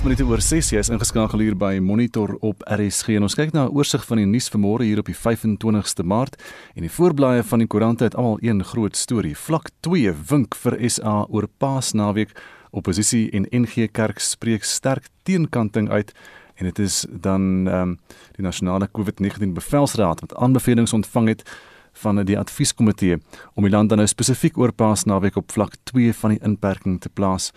12 minute oor 6 is ingeskakel hier by Monitor op RSG en ons kyk na 'n oorsig van die nuus vanmôre hier op die 25ste Maart en die voorblaaie van die koerante het almal een groot storie. Vlak 2 wink vir SA oor Paasnaweek. Oppositie en NG Kerk spreek sterk teenkanting uit en dit is dan um, die nasionale COVID-19 bevelsraad wat aanbevelings ontvang het van die advieskomitee om die land dan nou spesifiek oor Paasnaweek op vlak 2 van die inperking te plaas.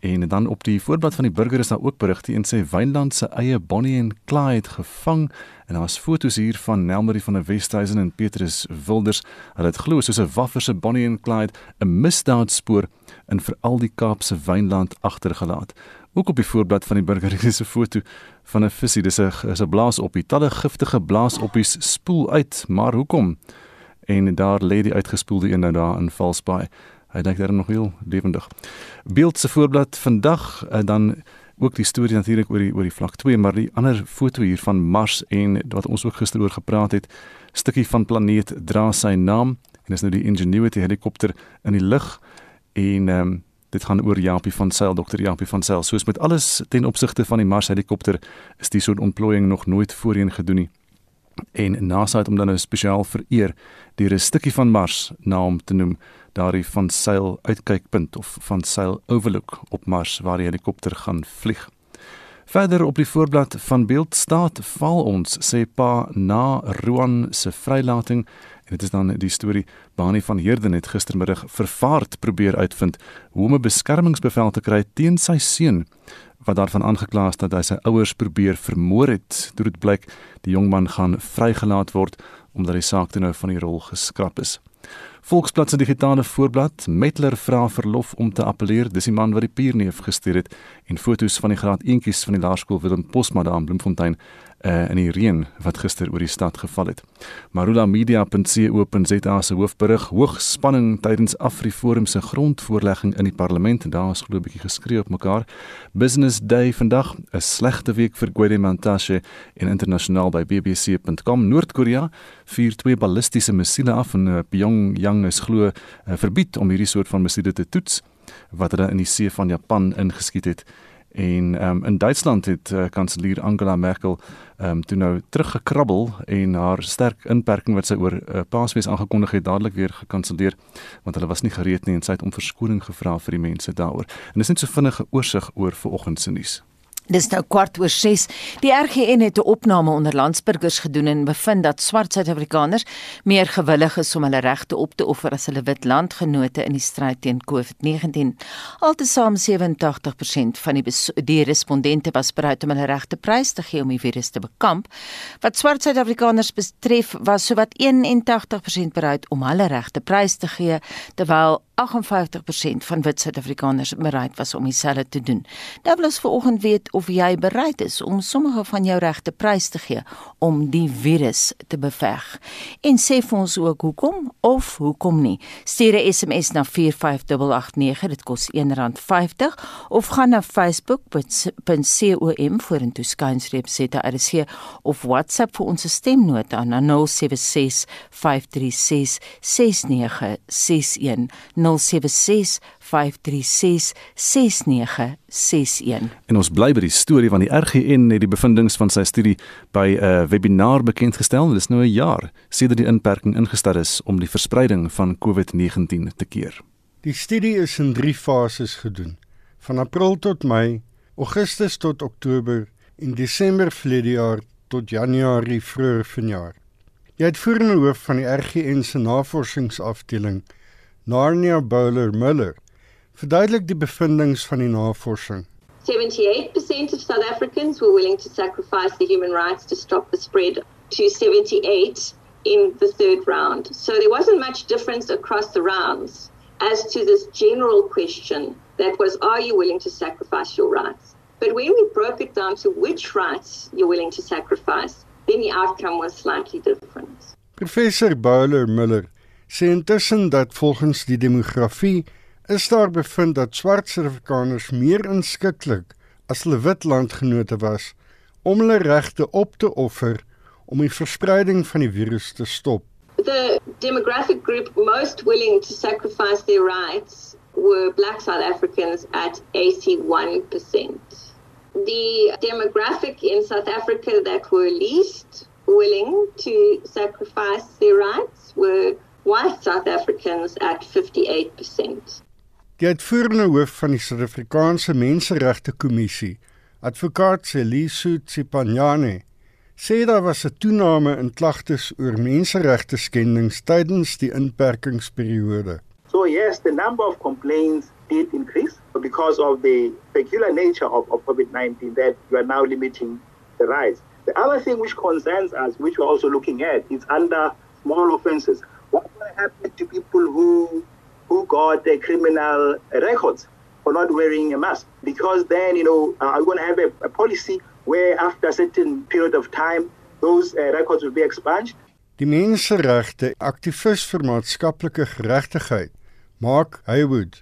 En dan op die voorblad van die burger is daar ook berigte en sê Wynland se eie Bonnie en Clyde gevang en daar's foto's hier van Nelmarie van der Westhuizen en Petrus Wilders. Hulle het glo soos 'n waffer se Bonnie en Clyde 'n misdaadspoor in veral die Kaapse Wynland agtergelaat. Ook op die voorblad van die burger is 'n foto van 'n visie. Dis 'n is 'n blaasoppie. Talle giftige blaasoppies spoel uit, maar hoekom? En daar lê die uitgespoelde een nou daar in Valsbaai. Hy dink daar nog heel lewendig. Beeld se voorblad vandag uh, dan ook die storie natuurlik oor die oor die vlak 2, maar die ander foto hier van Mars en wat ons ook gister oor gepraat het, stukkie van planeet dra sy naam en is nou die Ingenuity helikopter in die lug en ehm um, dit gaan oor Japie van Sail, dokter Japie van Sail. Soos met alles ten opsigte van die Mars helikopter is die so 'n ontplooiing nog nooit voorheen gedoen nie. En NASA het hom dan nou spesiaal vereer deur 'n stukkie van Mars na hom te noem daardie van seil uitkykpunt of van seil overlook op Mars waar die helikopter gaan vlieg. Verder op die voorblad van beeld staat val ons sê pa na Roan se vrylating en dit is dan die storie Bani van Heerden het gistermiddag vervaard probeer uitvind hoe om 'n beskermingsbevel te kry teen sy seun wat daarvan aangekla is dat hy sy ouers probeer vermoor het. Dit blyk die jong man gaan vrygelaat word omdat die saak toe nou van die rol geskraap is. Volksblad se digitale voorblad Metler vra verlof om te appeleer dis die man wat die pierneef gestuur het en fotos van die graad eentjies van die laerskool Willem Posma daar in Bloemfontein uh, in die reën wat gister oor die stad geval het. Marula Media.co.za se hoofberig hoog spanning tydens Afriforum se grondvoorlegging in die parlement en daar is glo 'n bietjie geskree op mekaar. Business Day vandag 'n slegte week vir Gwede Mantashe en internasionaal by bbc.com Noord-Korea vier twee ballistiese missiele af en uh, Pyongyang is glo uh, verbied om hierdie soort van missiele te toets wat hulle in die see van Japan ingeskiet het. En um, in Duitsland het uh, kanselier Angela Merkel um, toe nou teruggekrabbel en haar sterk inperking wat sy oor uh, Paasfees aangekondig het dadelik weer gekanselleer want hulle was nie gereed nie en sy het om verskoning gevra vir die mense daaroor. En dis net so vinnige oorsig oor vanoggend se nuus. Dis nou kwart oor 6. Die RGN het 'n opname onder landsburgers gedoen en bevind dat swart Suid-Afrikaners meer gewillig is om hulle regte op te offer as hulle wit landgenote in die stryd teen COVID-19. Altesaam 87% van die die respondente was bereid om hulle regte prys te gee om die virus te bekamp. Wat swart Suid-Afrikaners betref, was sowat 81% bereid om hulle regte prys te gee, terwyl 58% van wit Suid-Afrikaners bereid was om dieselfde te doen. Nou wil ons vanoggend weet of jy bereid is om sommige van jou regte prys te gee om die virus te beveg. En sê vir ons ook hoekom of hoekom nie. Stuur 'n SMS na 45889, dit kos R1.50 of gaan na facebook.com vorentoe skynstreep ZRC of WhatsApp vir ons stemnota na 076 536 6961 En ons bly by die storie van die RGN het die bevindinge van sy studie by 'n webinar bekend gestel. Dit is nou 'n jaar sedert die inperking ingestel is om die verspreiding van COVID-19 te keer. Die studie is in 3 fases gedoen: van April tot Mei, Augustus tot Oktober en Desember verlede jaar tot Januarie vroeër vanjaar. Die uitvoerende hoof van die RGN se navorsingsafdeling Narnia Bowler Miller verduidelik die bevindinge van die navorsing. 78% of South Africans were willing to sacrifice the human rights to stop the spread to 78 in the third round. So there wasn't much difference across the rounds as to this general question that was are you willing to sacrifice your rights? But when we broke it down to which rights you're willing to sacrifice, then the outcome was slightly different. Professor Bowler Miller sê intussen dat volgens die demografie is daar bevind dat swart Suid-Afrikaners meer inskikkelik as hulle wit landgenote was om hulle regte op te offer om die verspreiding van die virus te stop. The demographic group most willing to sacrifice their rights were black South Africans at 81%. The demographic in South Africa that were least willing to sacrifice their rights were white South Africans at 58%. Die uitvoerende hoof van die Suid-Afrikaanse Menseregte Kommissie, advokaat Celiso Tsipanyane, sê daar was 'n toename in klagtes oor menseregte skendings tydens die inperkingsperiode. So yes, the number of complaints did increase because of the peculiar nature of, of COVID-19 that you are now limiting the rights. The other thing which concerns us, which we're also looking at, is under small offences. What will happen to people who who got their criminal records for not wearing a mask. Because then, you know, uh, I'm going to have a, a, policy where after a certain period of time, those uh, records will be expunged. Die menseregte aktivis vir maatskaplike geregtigheid, Mark Haywood,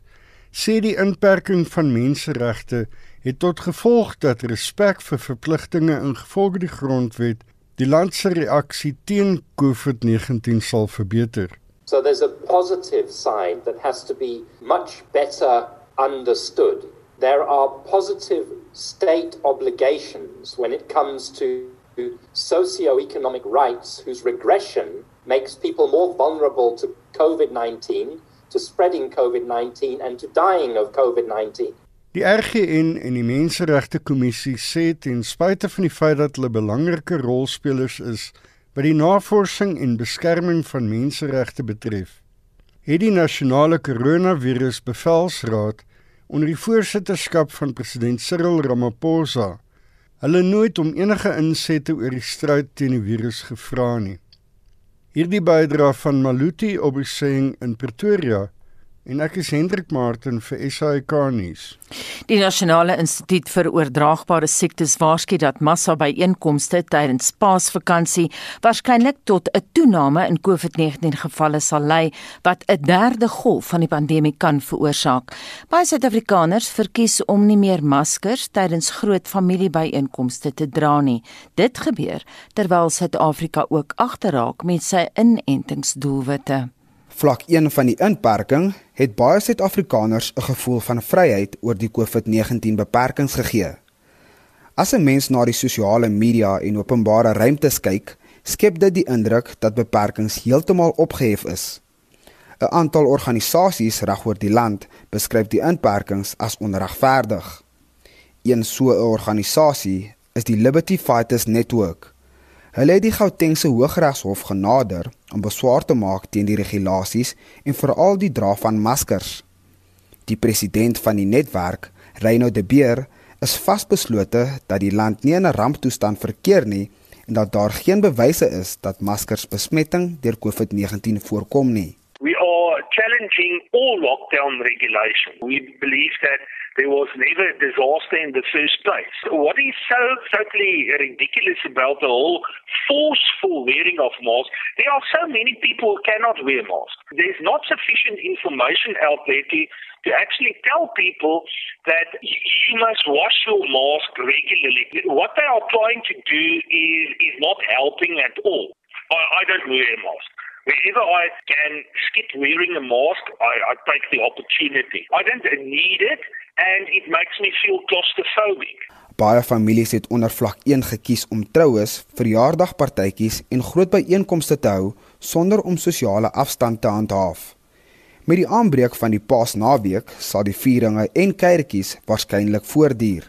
sê die inperking van menseregte het tot gevolg dat respek vir verpligtinge ingevolge die grondwet die land se reaksie teen COVID-19 sal verbeter. So there's a positive side that has to be much better understood. There are positive state obligations when it comes to socio-economic rights whose regression makes people more vulnerable to COVID-19, to spreading COVID-19 and to dying of COVID-19. Die RGN en die Menseregte Kommissie sê ten spyte van die feit dat hulle belangrike rolspelers is, wat die navorsing en beskerming van menseregte betref, het die nasionale koronavirus bevelsraad onder die voorsitterskap van president Cyril Ramaphosa hulle nooit om enige insette oor die stryd teen die virus gevra nie. Hierdie bydrae van Maluti Obuseng in Pretoria En ek is Hendrik Martin vir SAK nuus. Die Nasionale Instituut vir Oordraagbare Siektes waarsku dat massa byeenkomste tydens Paasvakansie waarskynlik tot 'n toename in COVID-19 gevalle sal lei wat 'n derde golf van die pandemie kan veroorsaak. Baie Suid-Afrikaners verkies om nie meer maskers tydens groot familiebyeenkomste te dra nie. Dit gebeur terwyl Suid-Afrika ook agterraak met sy inentingsdoelwitte. Vlak 1 van die inperking het baie Suid-Afrikaners 'n gevoel van vryheid oor die COVID-19 beperkings gegee. As 'n mens na die sosiale media en openbare ruimtes kyk, skep dit die indruk dat beperkings heeltemal opgehef is. 'n Aantal organisasies regoor die land beskryf die inperkings as onregverdig. Een so 'n organisasie is die Liberty Fighters Network. Hulle het die Gautengse Hooggeregshof genader om beswaar te maak teen die regulasies en veral die dra van maskers. Die president van die netwerk, Reino de Beer, is vasbeslote dat die land nie in 'n ramptoestand verkeer nie en dat daar geen bewyse is dat maskers besmetting deur COVID-19 voorkom nie. We are challenging all lockdown regulations. We believe that there was never a disaster in the first place. What is so totally ridiculous about the whole forceful wearing of masks, there are so many people who cannot wear masks. There's not sufficient information out there to, to actually tell people that you must wash your mask regularly. What they are trying to do is, is not helping at all. I, I don't wear a mask. Whenever I can skip wearing a mask, I, I take the opportunity. I don't need it and it makes me feel claustrophobic. Baie families het onder vlak 1 gekies om troues, verjaardagpartytjies en groot byeenkomste te hou sonder om sosiale afstand te handhaaf. Met die aanbreek van die Paasnaweek sal die vieringe en kuiertjies waarskynlik voortduur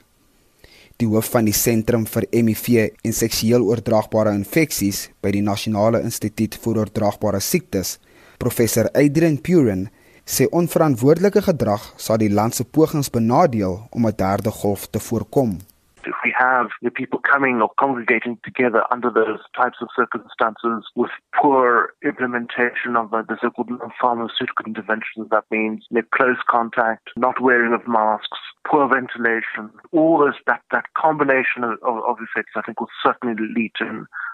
die hoof van die sentrum vir HIV en seksueel oordraagbare infeksies by die Nasionale Instituut vir Oordraagbare Siektes, professor Adrian Purin, sê onverantwoordelike gedrag sal die land se pogings benadeel om 'n derde golf te voorkom. If we have the people coming or congregating together under those types of circumstances with poor implementation of the so-called pharmaceutical interventions, that means close contact, not wearing of masks, poor ventilation, all this, that, that combination of, of effects, I think, will certainly lead to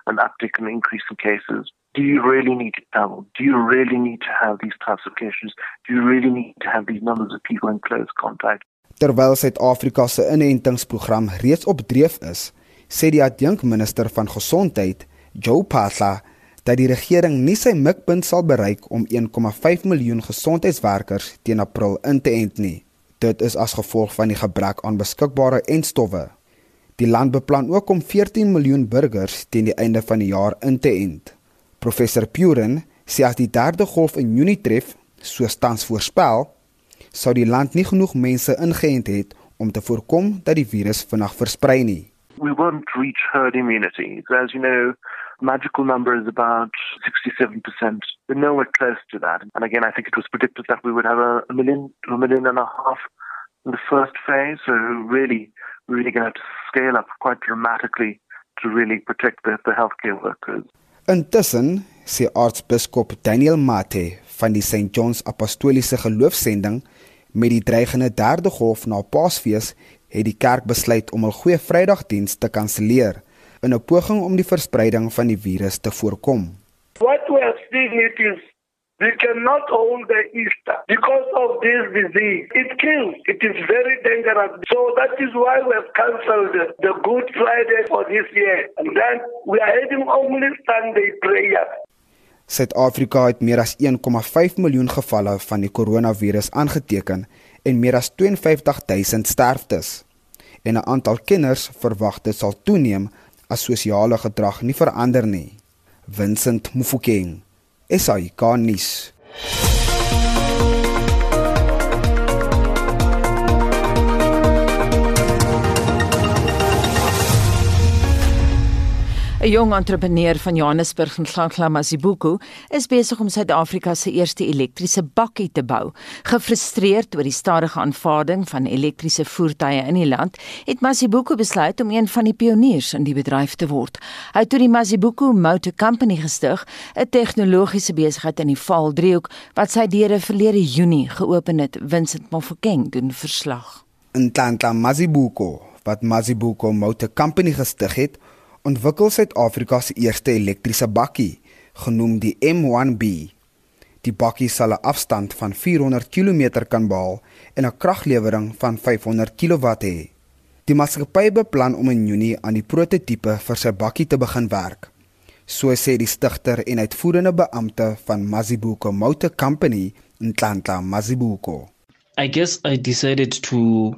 an, uptick and increase in cases. Do you really need to travel? Do you really need to have these types of cases? Do you really need to have these numbers of people in close contact? Terwyl Suid-Afrika se inentingsprogram reeds op dreef is, sê die adjunkminister van gesondheid, Joe Phaahla, dat die regering nie sy mikpunt sal bereik om 1,5 miljoen gesondheidswerkers teen April in te ent nie. Dit is as gevolg van die gebrek aan beskikbare entstowwe. Die land beplan ook om 14 miljoen burgers teen die einde van die jaar in te ent. Professor Puren sê as die derde golf in Junie tref, soos tans voorspel, sou die land nie genoeg mense ingeënt het om te voorkom dat die virus vinnig versprei nie. We won't reach herd immunity. As you know, magical number is about 67%. We're nowhere close to that. And again, I think it was predicted that we would have a, a million, a million and a half in the first phase. So really, we're really going to have to scale up quite dramatically to really protect the, the healthcare workers. Intussen, sê aartsbiskop Daniel Mate van die St. John's Apostoliese Geloofsending, met die dreigende derde golf na Paasfees, het die kerk besluit om 'n goeie Vrydagdiens te kanselleer in 'n poging om die verspreiding van die virus te voorkom. What we are seeing it is we cannot hold the Easter because of this disease. It kills. It is very dangerous. So that is why we have cancelled the Good Friday for this year. And then we are having only Sunday prayer. Suid-Afrika het meer as 1,5 miljoen gevalle van die koronavirus aangeteken en meer as 52000 sterftes. En 'n aantal kenners verwag dit sal toeneem as sosiale gedrag nie verander nie. Vincent Mufokeng, SAK nuus. 'n Jong entrepreneur van Johannesburg, Nhlanhla Masibuku, is besig om Suid-Afrika se eerste elektriese bakkie te bou. Gefrustreerd oor die stadige aanvaarding van elektriese voertuie in die land, het Masibuku besluit om een van die pioniers in die bedryf te word. Hy het toe die Masibuku Motor Company gestig, 'n tegnologiese besigheid in die Vaaldriehoek wat sy deure verlede Junie geopen het. Vincent Mofokeng doen verslag. Nhlanhla Masibuku, wat Masibuku Motor Company gestig het, ontwikkel Suid-Afrika se eerste elektriese bakkie, genoem die M1B. Die bakkie sal 'n afstand van 400 km kan behaal en 'n kraglewering van 500 kW hê. Die maatskappy beplan om in Junie aan die prototipe vir sy bakkie te begin werk. So sê die stigter en uitvoerende beampte van Mazibuko Motor Company in Tlantla, Mazibuko. I guess I decided to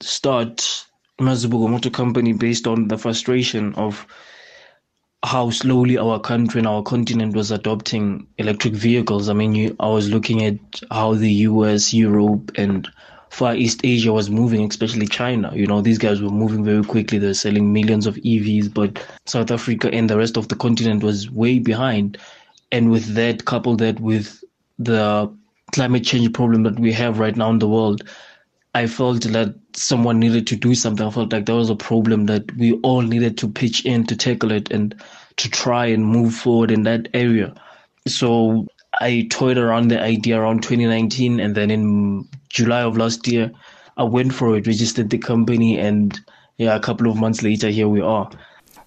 start Mazibuko Motor Company based on the frustration of how slowly our country and our continent was adopting electric vehicles. I mean, you, I was looking at how the US, Europe, and Far East Asia was moving, especially China. You know, these guys were moving very quickly. They're selling millions of EVs, but South Africa and the rest of the continent was way behind. And with that, couple that with the climate change problem that we have right now in the world, I felt that someone needed to do something. I felt like there was a problem that we all needed to pitch in to tackle it and to try and move forward in that area. So I toyed around the idea around 2019, and then in July of last year, I went for it, registered the company, and yeah, a couple of months later, here we are.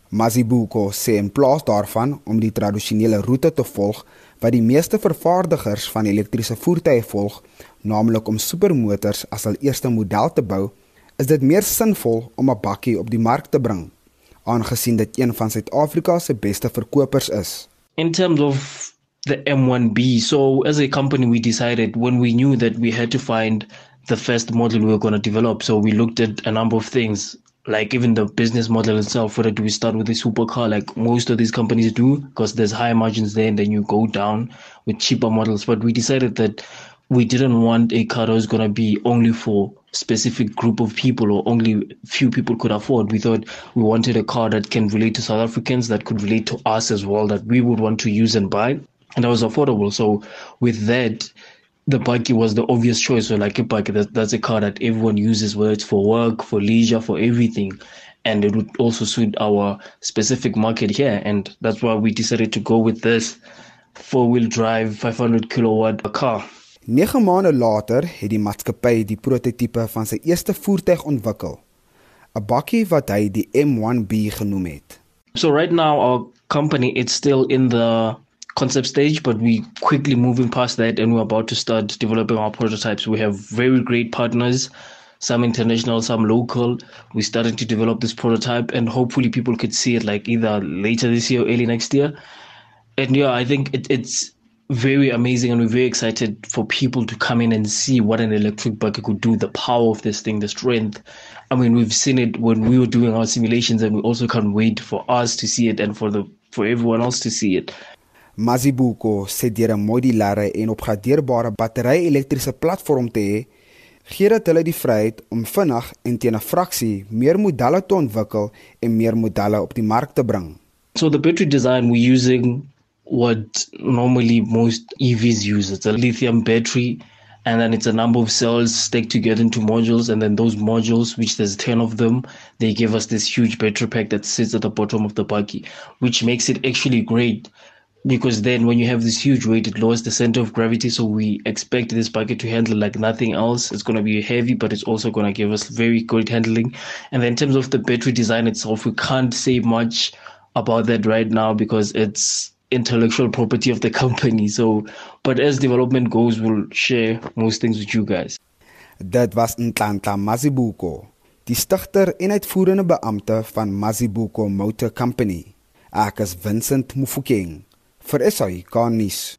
Mazibuko sê in plaas daarvan om die tradisionele roete te volg wat die meeste vervaardigers van elektriese voertuie volg, naamlik om supermotors as hul eerste model te bou, is dit meer sinvol om 'n bakkie op die mark te bring, aangesien dit een van Suid-Afrika se beste verkopers is. In terms of the M1B, so as a company we decided when we knew that we had to find the first model we were going to develop, so we looked at a number of things like even the business model itself whether do we start with a supercar like most of these companies do because there's higher margins there and then you go down with cheaper models. But we decided that we didn't want a car that was going to be only for specific group of people or only few people could afford. We thought we wanted a car that can relate to south africans that could relate to us as well that we would want to use and buy and that was affordable. So with that the buggy was the obvious choice. So like a buggy, that, that's a car that everyone uses, whether it's for work, for leisure, for everything. And it would also suit our specific market here. And that's why we decided to go with this four-wheel drive 500 kilowatt car. 9 maande later het die maatskappy die prototipe van sy eerste voertuig ontwikkel. 'n Bakkie wat hy die M1B genoem het. So right now our company it's still in the concept stage, but we quickly moving past that and we're about to start developing our prototypes. We have very great partners, some international, some local. We're starting to develop this prototype and hopefully people could see it like either later this year or early next year. And yeah, I think it, it's very amazing and we're very excited for people to come in and see what an electric bucket could do, the power of this thing, the strength. I mean, we've seen it when we were doing our simulations and we also can't wait for us to see it and for the for everyone else to see it. Mazibuko sê deur 'n modulêre en opgradeerbare battery-elektriese platform te hê, gee dit hulle die vryheid om vinnig en teen 'n fraksie meer modelle te ontwikkel en meer modelle op die mark te bring. So the battery design we're using what normally most EVs use. It's a lithium battery, and then it's a number of cells stacked together into modules. And then those modules, which there's 10 of them, they give us this huge battery pack that sits at the bottom of the buggy, which makes it actually great. Because then, when you have this huge weight, it lowers the center of gravity. So, we expect this bucket to handle like nothing else. It's going to be heavy, but it's also going to give us very good handling. And then, in terms of the battery design itself, we can't say much about that right now because it's intellectual property of the company. So, but as development goes, we'll share most things with you guys. Dit was Ntlantla Mazibuko, die stigter en uitvoerende beampte van Mazibuko Motor Company. Ek is Vincent Mufokeng vir SAI Garnis.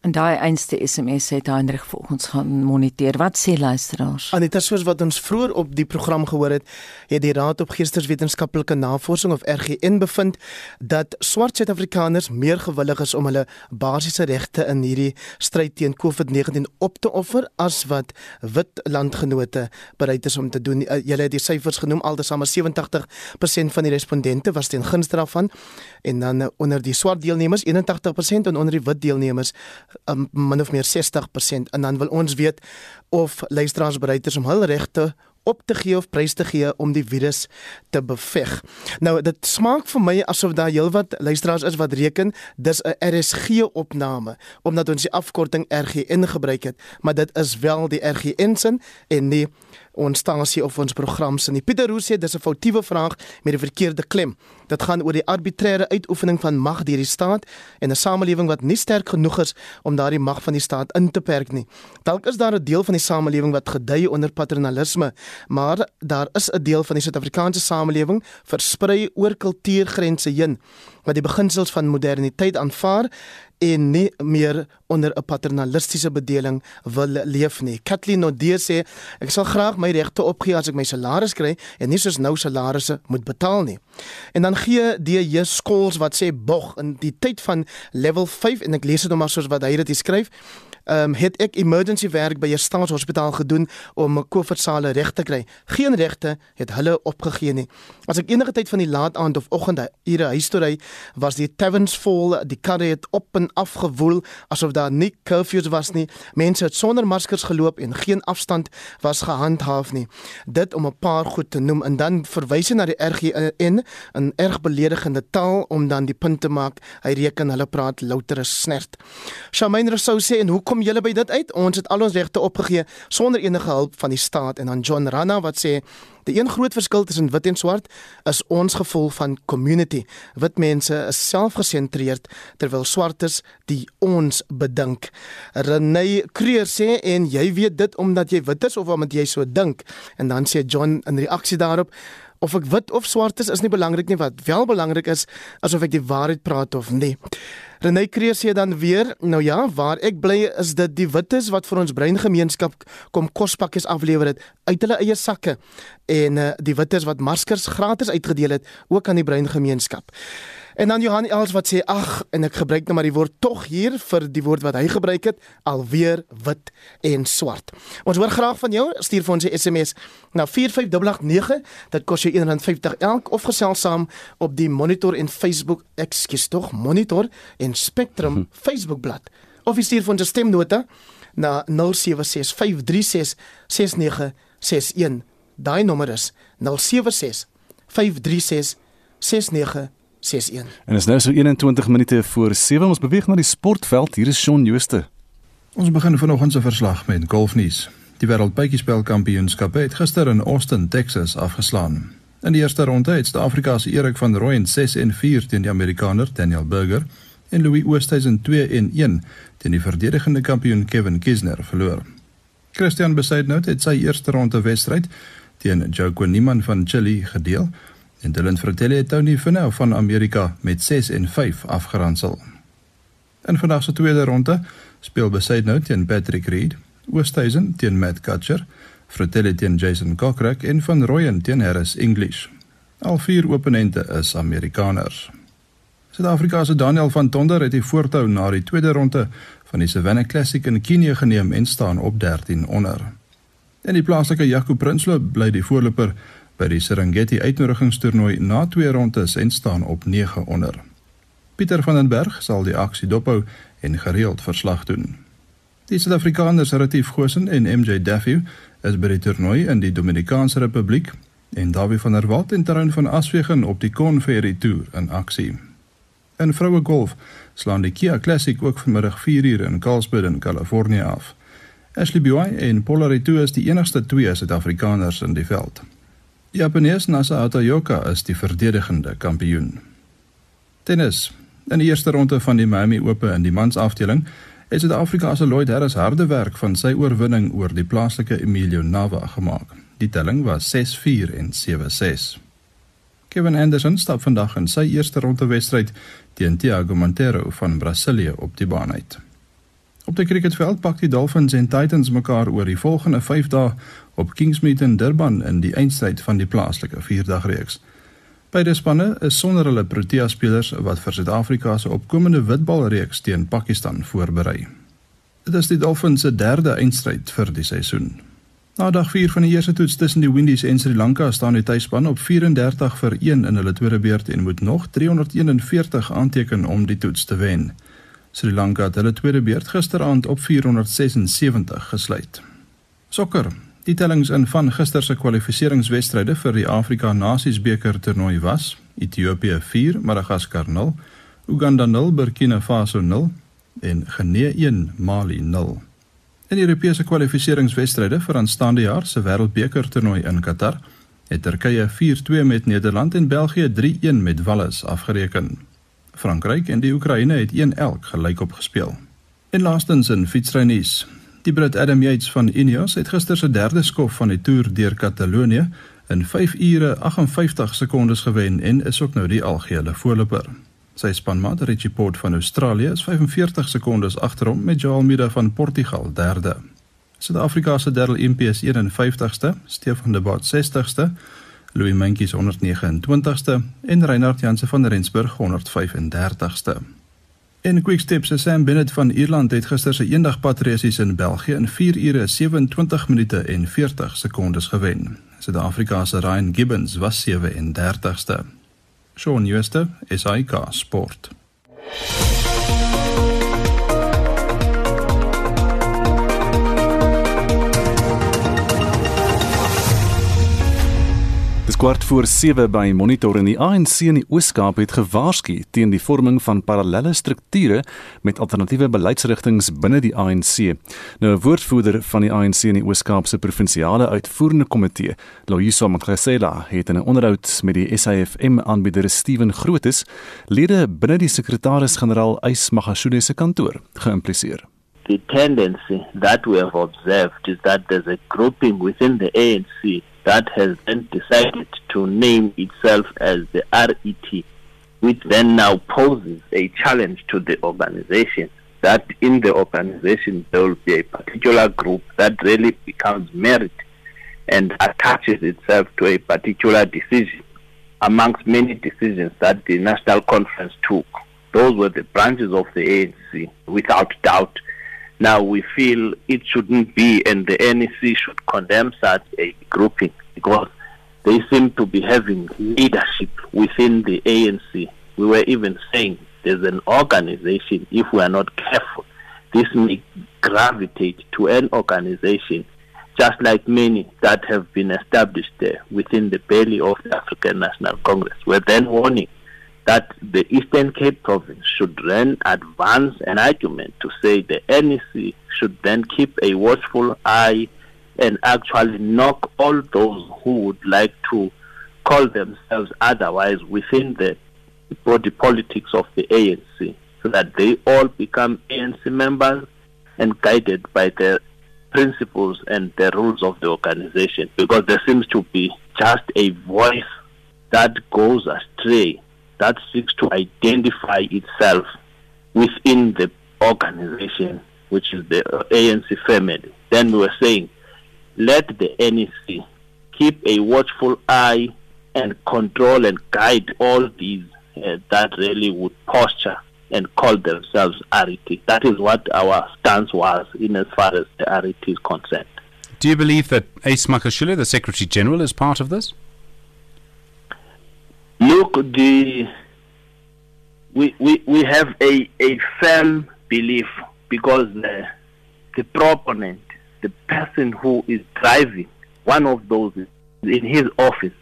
En daai einste SMS het Hendrik ons gaan moniteer. Wat sê luisteraars? Anita soos wat ons vroeër op die program gehoor het, het die Raad op Geesteswetenskaplike Navorsing of RGN bevind dat swart Suid-Afrikaners meer gewillig is om hulle basiese regte in hierdie stryd teen COVID-19 op te offer as wat wit landgenote bereid is om te doen. Uh, julle het die syfers genoem, altesaam 87% van die respondente was teen gunste daarvan en dan uh, onder die swart deelnemers 81% en onder die wit deelnemers um, min of meer 60% en dan wil ons weet of luisteraars bereid is om hul regte op te gee of prys te gee om die virus te beveg. Nou dit smaak vir my asof daar heelwat luisteraars is wat reken dis 'n RSG opname omdat ons die afkorting RGN gebruik het, maar dit is wel die RGN sin en nie ons stasie of ons program se nie. Pieter Roos sê dis 'n foutiewe vraag met 'n verkeerde klem. Dit gaan oor die arbitreëre uitoefening van mag deur die staat en 'n samelewing wat nie sterk genoeg is om daardie mag van die staat in te perk nie. Dalk is daar 'n deel van die samelewing wat gedui onder paternalisme, maar daar is 'n deel van die Suid-Afrikaanse samelewing versprei oor kultuurgrense heen wat die beginsels van moderniteit aanvaar en nie meer onder 'n paternalistiese bedeling wil leef nie. Kathleen Nodee sê ek sal graag my regte opgee as ek my salaris kry en nie soos nou salarisse moet betaal nie. En dan gee DJ Skols wat sê bog in die tyd van level 5 en ek lees dit nou maar soos wat hy dit skryf um, het ek emergency werk by 'n staatshospitaal gedoen om COVID-sale reg te kry. Geen regte het hulle opgegee nie. As ek enige tyd van die laat aand of oggend ure huis toe ry, was die taverns vol, die karre het op en af gewoel asof daar nie curfews was nie. Mense het sonder maskers geloop en geen afstand was gehandhaaf nie. Dit om 'n paar goed te noem en dan verwys hy na die RGN in erg beledigende taal om dan die punt te maak hy reken hulle praat louter snert. Shamaine Rousseau sê en hoekom kom julle by dit uit? Ons het al ons regte opgegee sonder enige hulp van die staat en dan John Rana wat sê die een groot verskil tussen wit en swart is ons gevoel van community. Wit mense is selfgesentreerd terwyl swartes die ons bedink. Renay Creer sê en jy weet dit omdat jy wit is of omdat jy so dink. En dan sê John in reaksie daarop of ek wit of swart is is nie belangrik nie wat wel belangrik is asof ek die waarheid praat of nie. Renay Kreer sê dan weer, nou ja, waar ek bly is dit die wites wat vir ons breingemeenskap kom kospakkies aflewer het uit hulle eie sakke en uh, die wites wat maskers gratis uitgedeel het ook aan die breingemeenskap. En dan Johan Els wat sê ag en ek gebruik nou maar die woord tog hier vir die woord wat hy gebruik het alweer wit en swart. Ons hoor graag van jou stuur vir ons 'n SMS na 45889 dit kos jou R1.50 elk of gesels saam op die Monitor en Facebook ekskuus tog Monitor en Spectrum hm. Facebook bladsy of jy stuur vir ons 'n stemnota na 0765366961 daai nommer is 0765366961 61. En is nou so 21 minute voor 7 ons beweeg na die sportveld. Hier is Shaun Jooste. Ons begin vanoggend se verslag met golfnuus. Die wêreldbytjiespelkampioenskap het gister in Austin, Texas afgeslaan. In die eerste ronde het Suid-Afrika se Erik van Rooyen 6 en 4 teen die Amerikaner Daniel Berger en Louis Oosthuizen 2 en 1 teen die verdedigende kampioen Kevin Kisner verloor. Christian Besaidnout het sy eerste ronde wedstryd teen Joko Niman van Chili gedeel En Dylan Fratelli het Tony Finau van Amerika met 6 en 5 afgeronsel. In vandag se tweede ronde speel Besaidnout teen Patrick Reed, Oosthuizen teen Matt Kutcher, Fratelli teen Jason Kokrak en Van Rooyen teen Harris English. Al vier opponente is Amerikaners. Suid-Afrika se Daniel van Tonder het die voortou na die tweede ronde van die Savannah Classic in Kenia geneem en staan op 13 onder. En die plaaslike Jaco Prinsloo bly die voorloper by die Serengeti uitnodigingstoernooi na twee rondes en staan op 9 onder. Pieter van den Berg sal die aksie dophou en gereeld verslag doen. Die Suid-Afrikaners Retief Gosen en MJ Daffy is by die toernooi in die Dominikaanse Republiek en Dawie van der Walt en Terrein van Aswegen op die Conferry Tour in aksie. In vroue golf slaan die Kia Classic ook vanmiddag 4uur in Carlsbad in Kalifornië af. Ashley Buy en Paula Retu is die enigste twee Suid-Afrikaners in die veld. Die Japanees Nasa Hatayoka is die verdedigende kampioen. Tennis. In die eerste ronde van die Miami Ope in die mansafdeling het Suid-Afrika se Lloyd Harris harde werk van sy oorwinning oor die plaaslike Emilio Nava gemaak. Die telling was 6-4 en 7-6. Kevin Anderson stap vandag in sy eerste ronde wedstryd teen Thiago Monteiro van Brasilië op die baan uit. Op die cricketveld pak die Dolphins en Titans mekaar oor die volgende 5 dae op Kingsmead in Durban in die eindstryd van die plaaslike 4-dagreeks. Beide spanne is sonder hulle Protea spelers wat vir Suid-Afrika se opkomende witbalreeks teen Pakistan voorberei. Dit is die Dolphins se derde eindstryd vir die seisoen. Na dag 4 van die eerste toets tussen die Windies en Sri Lanka staan die tuisspan op 34 vir 1 in hulle tweede beurt en moet nog 341 aanteken om die toets te wen. Sri Lanka het hulle tweede beurt gisteraand op 476 gesluit. Sokker. Die tellings in van gister se kwalifikasiewedstryde vir die Afrika Nasiesbeker toernooi was: Ethiopië 4, Madagaskar 0, Uganda 0, Burkina Faso 0 en Guinea 1, Mali 0. In die Europese kwalifikasiewedstryde vir aanstaande jaar se Wêreldbeker toernooi in Qatar het Turkye 4-2 met Nederland en België 3-1 met Wales afgereken. Frankryk en die Oekraïne het 1-1 gelyk op gespeel. En laastens in fietsrynuus. Die Brit Adam Yates van Ineos het gister se derde skof van die Tour deur Katalonië in 5 ure 58 sekondes gewen en is ook nou die algehele voorloper. Sy spanmaat Richie Port van Australië is 45 sekondes agter hom met Joao Almeida van Portugal derde. Suid-Afrika se Darryl Impey is 51ste, Stefan de Boot 60ste, Louis Mentjes 129ste en Reinhard Jansen van Rensburg 135ste. En Quickstep se Sam Bennett van Ierland het gister se eendagpatresies in België in 4 ure 27 minute en 40 sekondes gewen. Suid-Afrika se Ryan Gibbons was 37ste. Shaun Jooste, SAK Sport. Kwart voor 7 by Monitor en die ANC in die Oos-Kaap het gewaarsku teen die vorming van parallelle strukture met alternatiewe beleidsrigtinge binne die ANC. Nou 'n woordvoerder van die ANC in die Oos-Kaap se provinsiale uitvoerende komitee, Loyiso Makhesela, het in 'n onderhoud met die SAFM-aanbieder Steven Grootes lede binne die sekretaris-generaal Ys Magashule se kantoor geïmpliseer. The tendency that we have observed is that there's a grouping within the ANC that has then decided to name itself as the RET, which then now poses a challenge to the organization. That in the organization there will be a particular group that really becomes merit and attaches itself to a particular decision amongst many decisions that the National Conference took. Those were the branches of the ANC, without doubt. Now we feel it shouldn't be, and the NEC should condemn such a grouping because they seem to be having leadership within the ANC. We were even saying there's an organization, if we are not careful, this may gravitate to an organization just like many that have been established there within the belly of the African National Congress. We're then warning that the Eastern Cape province should then advance an argument to say the NEC should then keep a watchful eye and actually knock all those who would like to call themselves otherwise within the body politics of the ANC so that they all become ANC members and guided by the principles and the rules of the organization because there seems to be just a voice that goes astray, that seeks to identify itself within the organization, which is the ANC family, then we were saying, let the NEC keep a watchful eye and control and guide all these uh, that really would posture and call themselves RET. That is what our stance was in as far as the RET is concerned. Do you believe that Ace Makashule, the Secretary General, is part of this? Look, the we, we, we have a, a firm belief because the, the proponent, the person who is driving one of those is in his office,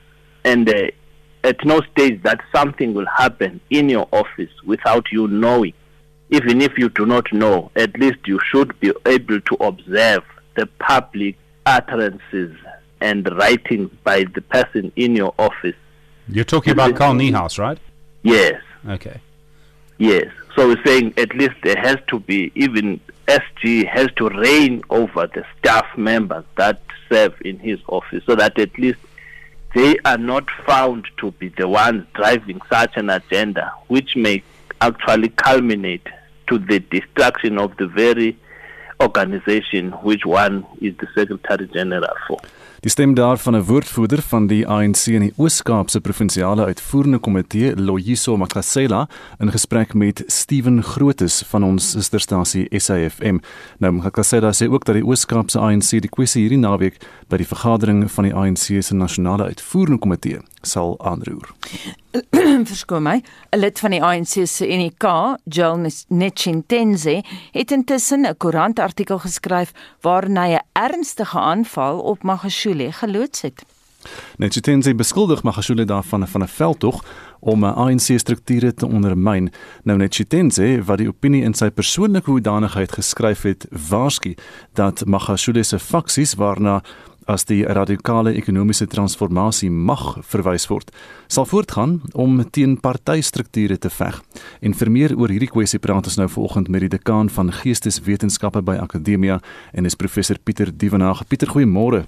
and uh, at no stage that something will happen in your office without you knowing. Even if you do not know, at least you should be able to observe the public utterances and writings by the person in your office. You're talking about Carl Niehaus, right? Yes. Okay. Yes. So we're saying at least there has to be, even SG has to reign over the staff members that serve in his office so that at least they are not found to be the ones driving such an agenda, which may actually culminate to the destruction of the very organization which one is the secretary general for. Die stem daarvan 'n woordvoerder van die ANC in die Oos-Kaapse provinsiale uitvoerende komitee, Loyiso Makasela, in gesprek met Steven Grootes van ons susterstasie SAFM. Nou Makasela sê ook dat die Oos-Kaapse ANC die kwessie hierdie naweek by die vergadering van die ANC se nasionale uitvoerende komitee sal aanroer. Verskoon my, 'n lid van die ANC se UNK, Joel Netchintenze, het intussen 'n koerantartikel geskryf waarin hy 'n ernstige aanval op Magashule geloods het. Netchintenze beskuldig Magashule daarvan van 'n veldtog om ANC-strukture te ondermyn. Nou Netchintenze, wat die opinie in sy persoonlike hoedanigheid geskryf het, waarsku dat Magashule se faksies waarna as die radikale ekonomiese transformasie mag verwys word, sal voortgaan om teen partystrukture te veg. En vir meer oor hierdie kwessie praat ons nou vanoggend met die dekaan van Geesteswetenskappe by Akademia en is professor Pieter Dievenage. Pieter, goeiemôre.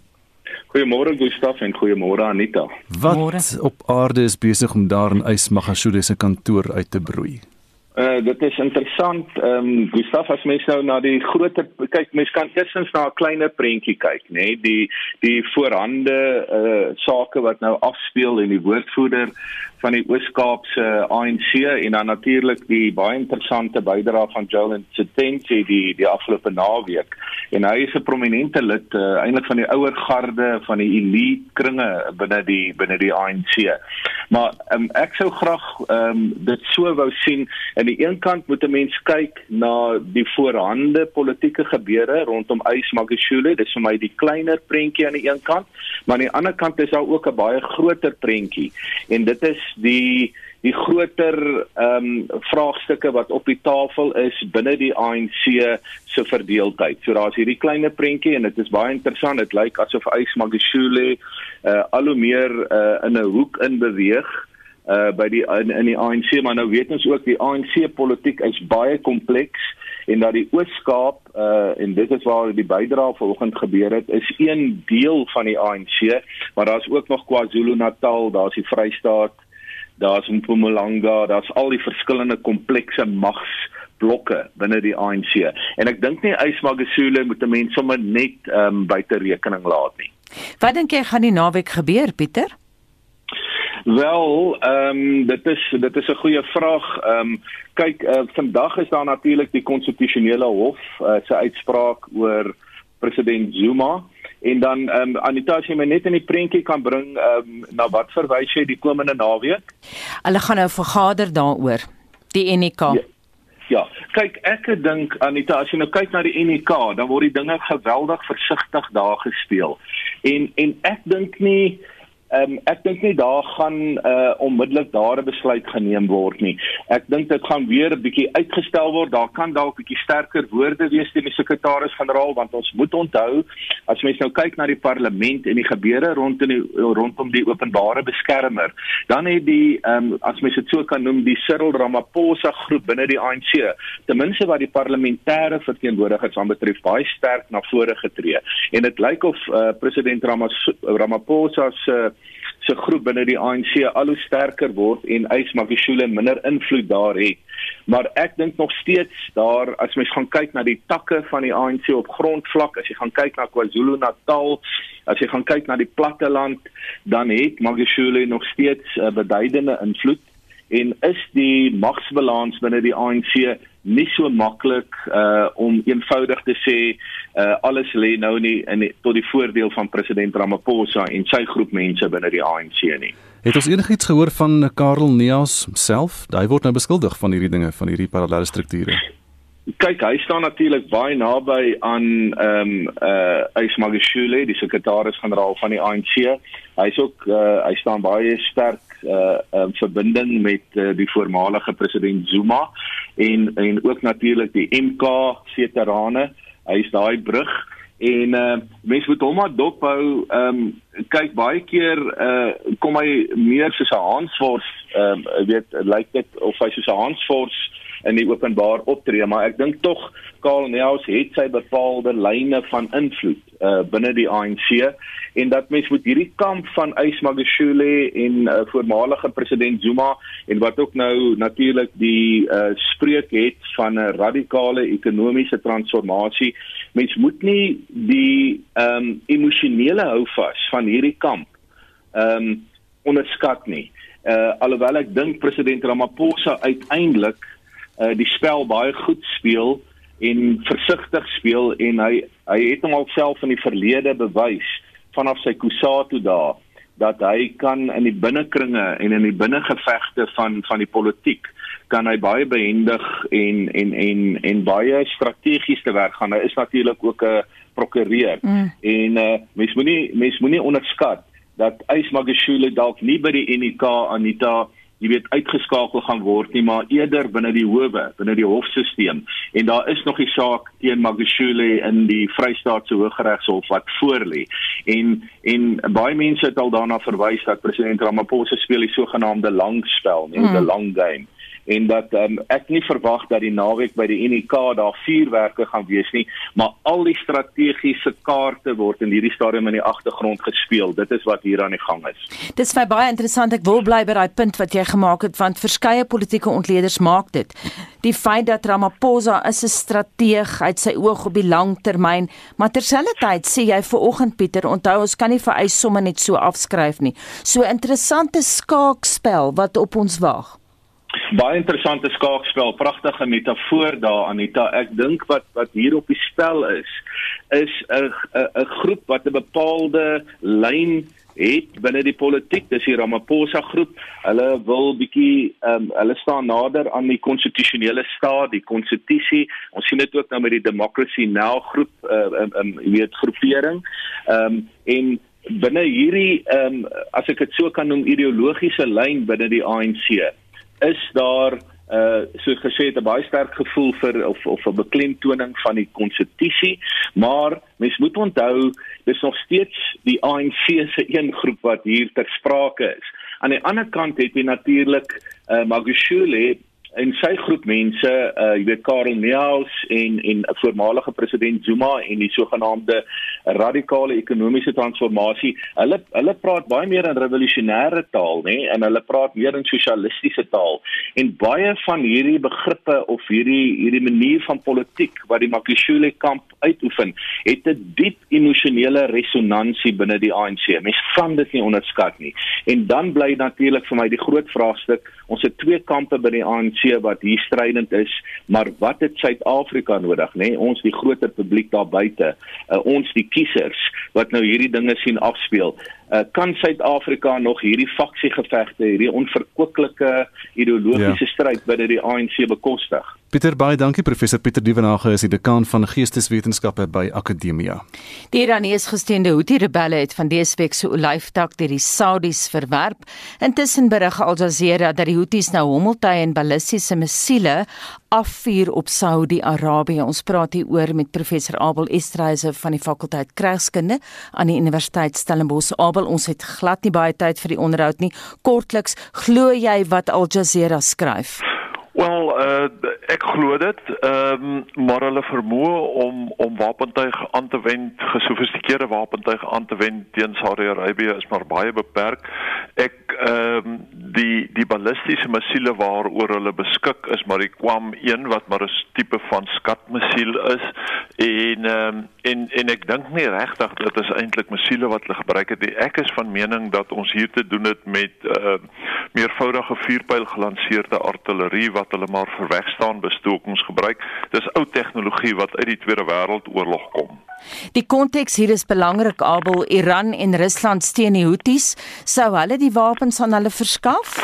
Goeiemôre Gustaf en goeiemôre Anita. Wat Môre. op aarde is besig om daar in Ysmagashule se kantoor uit te broei? Uh dit is interessant. Ehm um, Gustaf as mens nou na die groter kyk, mens kan eersins na 'n kleiner prentjie kyk, nê? Nee? Die die voorhande uh sake wat nou afspeel en die woordvoerder van die Oos-Kaapse ANC en dan natuurlik die baie interessante bydrae van Joel Ntsenzi die die afgelope naweek. En hy is 'n prominente lid uh, eintlik van die ouer garde van die elite kringe binne die binne die ANC. Maar um, ek sou graag um, dit so wou sien aan die een kant moet 'n mens kyk na die voorhande politieke gebeure rondom Ys Magashule, dis vir my die kleiner prentjie aan die een kant, maar aan die ander kant is daar ook 'n baie groter prentjie en dit is die die groter ehm um, vraagstukke wat op die tafel is binne die ANC se verdeeldheid. So daar's hierdie kleiner prentjie en dit is baie interessant. Dit lyk asof Ys Magashule uh, al hoe meer uh, in 'n hoek in beweeg uh by die in, in die ANC maar nou weet ons ook die ANC politiek is baie kompleks en dat die Oos-Kaap uh en dit is waar die bydrae vanoggend gebeur het is een deel van die ANC maar daar's ook nog KwaZulu-Natal, daar's die Vrystaat, daar's Mpumalanga, daar's al die verskillende komplekse mags blokke binne die ANC. En ek dink nie Ysmagasule moet 'n mens sommer net ehm um, buite rekening laat nie. Wat dink jy gaan die naweek gebeur, Pieter? Wel, ehm um, dit is dit is 'n goeie vraag. Ehm um, kyk, uh, vandag is daar natuurlik die konstitusionele hof uh, se uitspraak oor president Zuma. En dan ehm um, Anita as jy my net in die prentjie kan bring ehm um, na wat verwys jy die komende naweek? Hulle gaan nou vergader daaroor. Die NK. Ja. Ja, kyk ek dink Anita as jy nou kyk na die NK, dan word die dinge geweldig versigtig daar gespeel. En en ek dink nie Ehm um, ek dink nie daar gaan uh onmiddellik daar 'n besluit geneem word nie. Ek dink dit gaan weer 'n bietjie uitgestel word. Daar kan dalk 'n bietjie sterker woorde wees teen die sekretaris-generaal want ons moet onthou as mens nou kyk na die parlement en die gebeure rondom die rondom die openbare beskermer, dan het die ehm um, as mens dit so kan noem, die Cyril Ramaphosa groep binne die ANC, ten minste wat die parlementêre verteenwoordigers aanbetref, baie sterk na vore getree. En dit lyk of uh, president Ramaphosa se se groep binne die ANC al hoe sterker word en Ys Magashule minder invloed daar het. Maar ek dink nog steeds daar as mens gaan kyk na die takke van die ANC op grondvlak, as jy gaan kyk na KwaZulu-Natal, as jy gaan kyk na die platteland, dan het Magashule nog steeds 'n beduidende invloed en is die magsbalans binne die ANC nie so maklik uh om eenvoudig te sê uh alles lê nou nie in die, tot die voordeel van president Ramaphosa en sy groep mense binne die ANC nie. Het ons enigiets gehoor van Karel Neas self? Hy word nou beskuldig van hierdie dinge van hierdie parallelle strukture. Kyk, hy staan natuurlik baie naby aan ehm um, uh Ys Magashule, die sekretaris-generaal van die ANC. Hy's ook uh hy staan baie sterk uh um, verbinding met uh, die voormalige president Zuma en en ook natuurlik die MK veterane. Hy's daai brug en uh mense moet hom maar dophou. Ehm um, kyk baie keer uh kom hy meer soos 'n Hansfors, ehm um, weet lyk dit of hy soos 'n Hansfors in die openbaar optree, maar ek dink tog Karl Neus het sy bepaalde lyne van invloed uh binne die ANC en dat mens met hierdie kamp van Ys Magashule en uh, voormalige president Zuma en wat ook nou natuurlik die uh spreek het van 'n radikale ekonomiese transformasie mens moet nie die ehm um, emosionele houvas van hierdie kamp ehm um, onderskat nie. Uh alhoewel ek dink president Ramaphosa uiteindelik uh, die spel baie goed speel en versigtig speel en hy hy het hom alself in die verlede bewys vanaf sy Kusatu daar dat hy kan in die binnekringe en in die binnengevegte van van die politiek kan hy baie behendig en en en en baie strategies te werk gaan. Hy is natuurlik ook 'n prokureur mm. en uh, mens moenie mens moenie onderskat dat Ys Magashule dalk nie by die UNK Anita jy weet uitgeskakel gaan word nie maar eerder binne die howe binne die hofstelsel en daar is nog die saak teen Magashule in die Vrystaatse Hooggeregshof wat voorlê en en baie mense het al daarna verwys dat president Ramaphosa speel die sogenaamde lang spel nie hmm. die long game en dat um, ek nie verwag dat die naweek by die UNK daar vuurwerke gaan wees nie, maar al die strategiese kaarte word in hierdie stadium in die agtergrond gespeel. Dit is wat hier aan die gang is. Dis vir baie interessant. Ek wil bly by daai punt wat jy gemaak het want verskeie politieke ontleeders maak dit. Die feit dat Ramaphosa is 'n strateeg, hy het sy oog op die lang termyn, maar terselfdertyd sê jy vir oggend Pieter, onthou ons kan nie vir eis somme net so afskryf nie. So interessante skaakspel wat op ons wag baie interessante skaakspel, pragtige metafoor daar Anita. Ek dink wat wat hier op die spel is is 'n 'n groep wat 'n bepaalde lyn het binne die politiek. Dis die Ramaphosa groep. Hulle wil bietjie ehm um, hulle staan nader aan die konstitusionele staat, die konstitusie. Ons sien dit ook nou met die Democracy Now groep ehm uh, um, um, weet groepering. Ehm um, en binne hierdie ehm um, as ek dit so kan noem ideologiese lyn binne die ANC is daar uh so gesê 'n baie sterk gevoel vir of of 'n beklemtoning van die konstitusie maar mens moet onthou dis nog steeds die ANC se een groep wat hier ter sprake is. Aan die ander kant het jy natuurlik uh Magashule en sy groep mense, uh jy weet Karel Neus en en voormalige president Zuma en die sogenaamde radikale ekonomiese transformasie. Hulle hulle praat baie meer in revolusionêre taal, nê, en hulle praat meer in sosialistiese taal. En baie van hierdie begrippe of hierdie hierdie manier van politiek wat die Makishule kamp uitoefen, het 'n diep emosionele resonansie binne die ANC. Mens kan dit nie onderskat nie. En dan bly natuurlik vir my die groot vraagstuk, ons het twee kampe by die ANC wat hier strydend is, maar wat het Suid-Afrika nodig, nê? Nee? Ons die groter publiek daar buite, uh, ons die kiesers wat nou hierdie dinge sien afspeel. Uh, kan Suid-Afrika nog hierdie faksiegevegte, hierdie onverkwikkelike ideologiese ja. stryd binne die ANC bekostig? Pieter baie dankie professor Pieter Dievenage is die dekaan van geesteswetenskappe by Akademia. Die Iranese gesteende Houthi-rebelle het van dese week se olyftak deur die Saudis verwerp. Intussen berig Al Jazeera dat die Houthis nou hommeltuie en ballistiese missiele afvuur op Saudi-Arabië. Ons praat hier oor met professor Abel Estreise van die fakulteit Krygskunde aan die Universiteit Stellenbosch. Abel, ons het glad nie baie tyd vir die onderhoud nie. Kortliks, glo jy wat Al Jazeera skryf? Wel, uh Ek glo dit, ehm um, maar hulle vermoë om om wapentuig aan te wend, gesofistikeerde wapentuig aan te wend teen Saudi-Arabië is maar baie beperk. Ek ehm um, die die ballistiese missiele waaroor hulle beskik is maar die Kwam 1 wat maar 'n tipe van skatmissiel is en ehm um, en en ek dink nie regtig dit is eintlik missiele wat hulle gebruik het nie. Ek is van mening dat ons hier te doen het met ehm uh, meervoudige vuurpyl gelanseerde artillerie wat hulle maar verweg staan bestokings gebruik. Dis ou tegnologie wat uit die Tweede Wêreldoorlog kom. Die konteks hier is belangrik Abel Iran en Rusland steun die Houthis sou hulle die wapens aan hulle verskaf?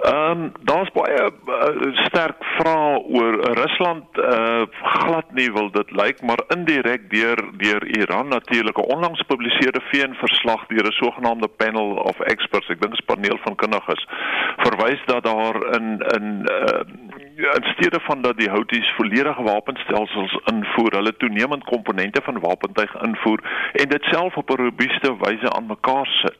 Ehm um, daar's baie uh, sterk vrae oor uh, Rusland uh, glad nie wil dit lyk maar indirek deur deur Iran natuurlik 'n onlangs gepubliseerde VN-verslag deur 'n sogenaamde panel of experts ek dink 'n paneel van kundiges verwys dat daar in in uh, in steede van dat die Houthis volledige wapenstelsels invoer, hulle toenemend komponente van wapentuig invoer en dit self op 'n robuuste wyse aan mekaar sit.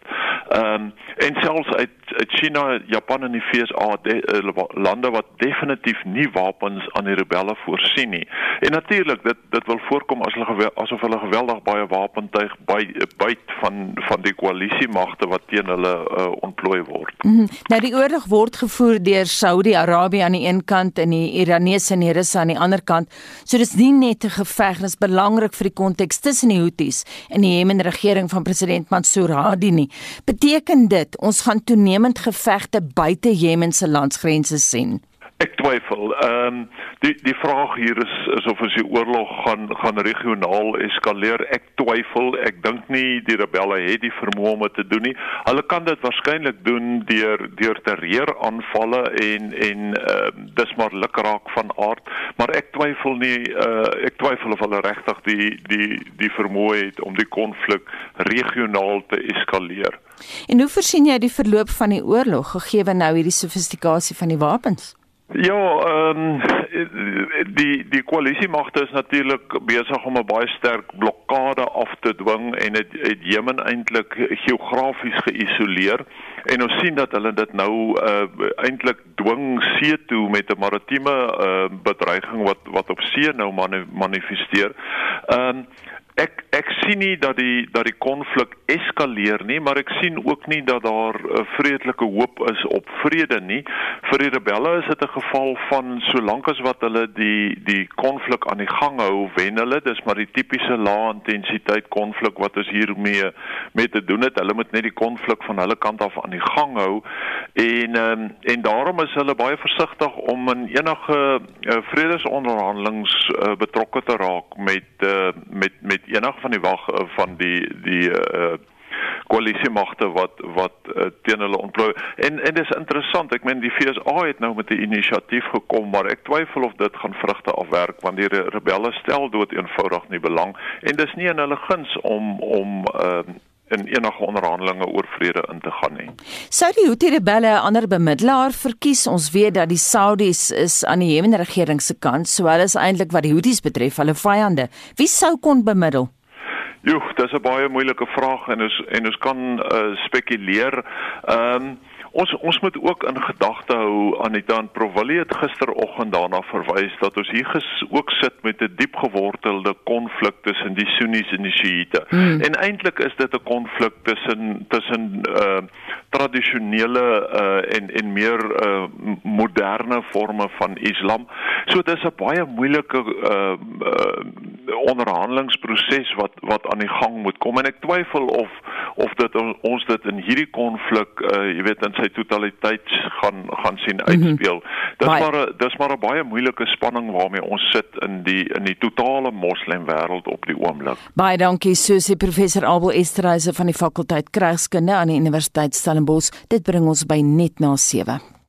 Ehm um, en selfs uit, uit China, Japan en die FSA de, uh, lande wat definitief nie wapens aan die rebelle voorsien nie. En natuurlik dit dit wil voorkom as hulle asof hulle geweldig baie wapentuig by byt van van die koalisiemagte wat teen hulle uh, ontplooi word. Mm -hmm. Nou die oorlog word gevoer deur Saudi-Arabië aan die een kant en die Iranese en die Russe aan die ander kant. So dis nie net 'n geveg, dit is belangrik vir die konteks tussen die Houthis en die Jemen regering van president Mansour Hadi nie. Beteken dit ons gaan toenemend gevegte buite Jemen se landsgrense sien? Ek twyfel. Ehm um, die die vraag hier is is of as die oorlog gaan gaan regionaal eskaleer. Ek twyfel. Ek dink nie die rebelle het die vermoë om dit te doen nie. Hulle kan dit waarskynlik doen deur deur terreur aanvalle en en ehm uh, dis maar lukraak van aard, maar ek twyfel nie uh, ek twyfel of hulle regtig die die die vermoë het om die konflik regionaal te eskaleer. En hoe versien jy die verloop van die oorlog gegee nou hierdie sofistikasie van die wapens? Ja, ehm um, die die koalisiemagte is natuurlik besig om 'n baie sterk blokkade af te dwing en dit het, het Jemen eintlik geografies geïsoleer en ons sien dat hulle dit nou uh, eintlik dwing see toe met 'n maritieme uh, bedreiging wat wat op see nou manifesteer. Ehm um, ek ek sien nie dat die dat die konflik eskaleer nie, maar ek sien ook nie dat daar 'n uh, vredelike hoop is op vrede nie. Vir die rebelle is dit 'n geval van solank as wat hulle die die konflik aan die gang hou, wen hulle. Dis maar die tipiese lae intensiteit konflik wat ons hiermee met te doen het. Hulle moet net die konflik van hulle kant af aan die gang hou en um, en daarom is hulle baie versigtig om in enige uh, vredesonderhandelings uh, betrokke te raak met uh, met met enige van die wag uh, van die die uh, koalisiemagte wat wat uh, teen hulle ontplooi. En en dis interessant, ek meen die FSA het nou met 'n inisiatief gekom, maar ek twyfel of dit gaan vrugte afwerk want die rebelle stel dood eenvoudig nie belang en dis nie in hulle guns om om uh, in enige onderhandelinge oor vrede in te gaan nie. Sou die Houthi rebelle 'n ander bemiddelaar verkies? Ons weet dat die Saudis is aan die Jemen regering se kant, so hulle is eintlik wat die Houthis betref, hulle vyande. Wie sou kon bemiddel? Jo, dis 'n baie moeilike vraag en ons en ons kan uh, spekuleer. Ehm um, Ons ons moet ook in gedagte hou Anita en Provillie het gisteroggend daarna verwys dat ons hier ges, ook sit met 'n diep gewortelde konflik tussen die Sunnis en die Shiite. Hmm. En eintlik is dit 'n konflik tussen tussen uh tradisionele uh en en meer uh moderne forme van Islam. So dit is 'n baie moeilike uh, uh onderhandelingsproses wat wat aan die gang moet kom en ek twyfel of of dit ons dit in hierdie konflik uh jy weet in sy totaliteit gaan gaan sien mhm. uitspeel. Mm -hmm. Dis maar dis maar 'n baie moeilike spanning waarmee ons sit in die in die totale moslem wêreld op die oomblik. Baie dankie Susie professor Abel Esterhuise van die fakulteit Krygskunde aan die Universiteit Stellenbosch. Dit bring ons by net na 7.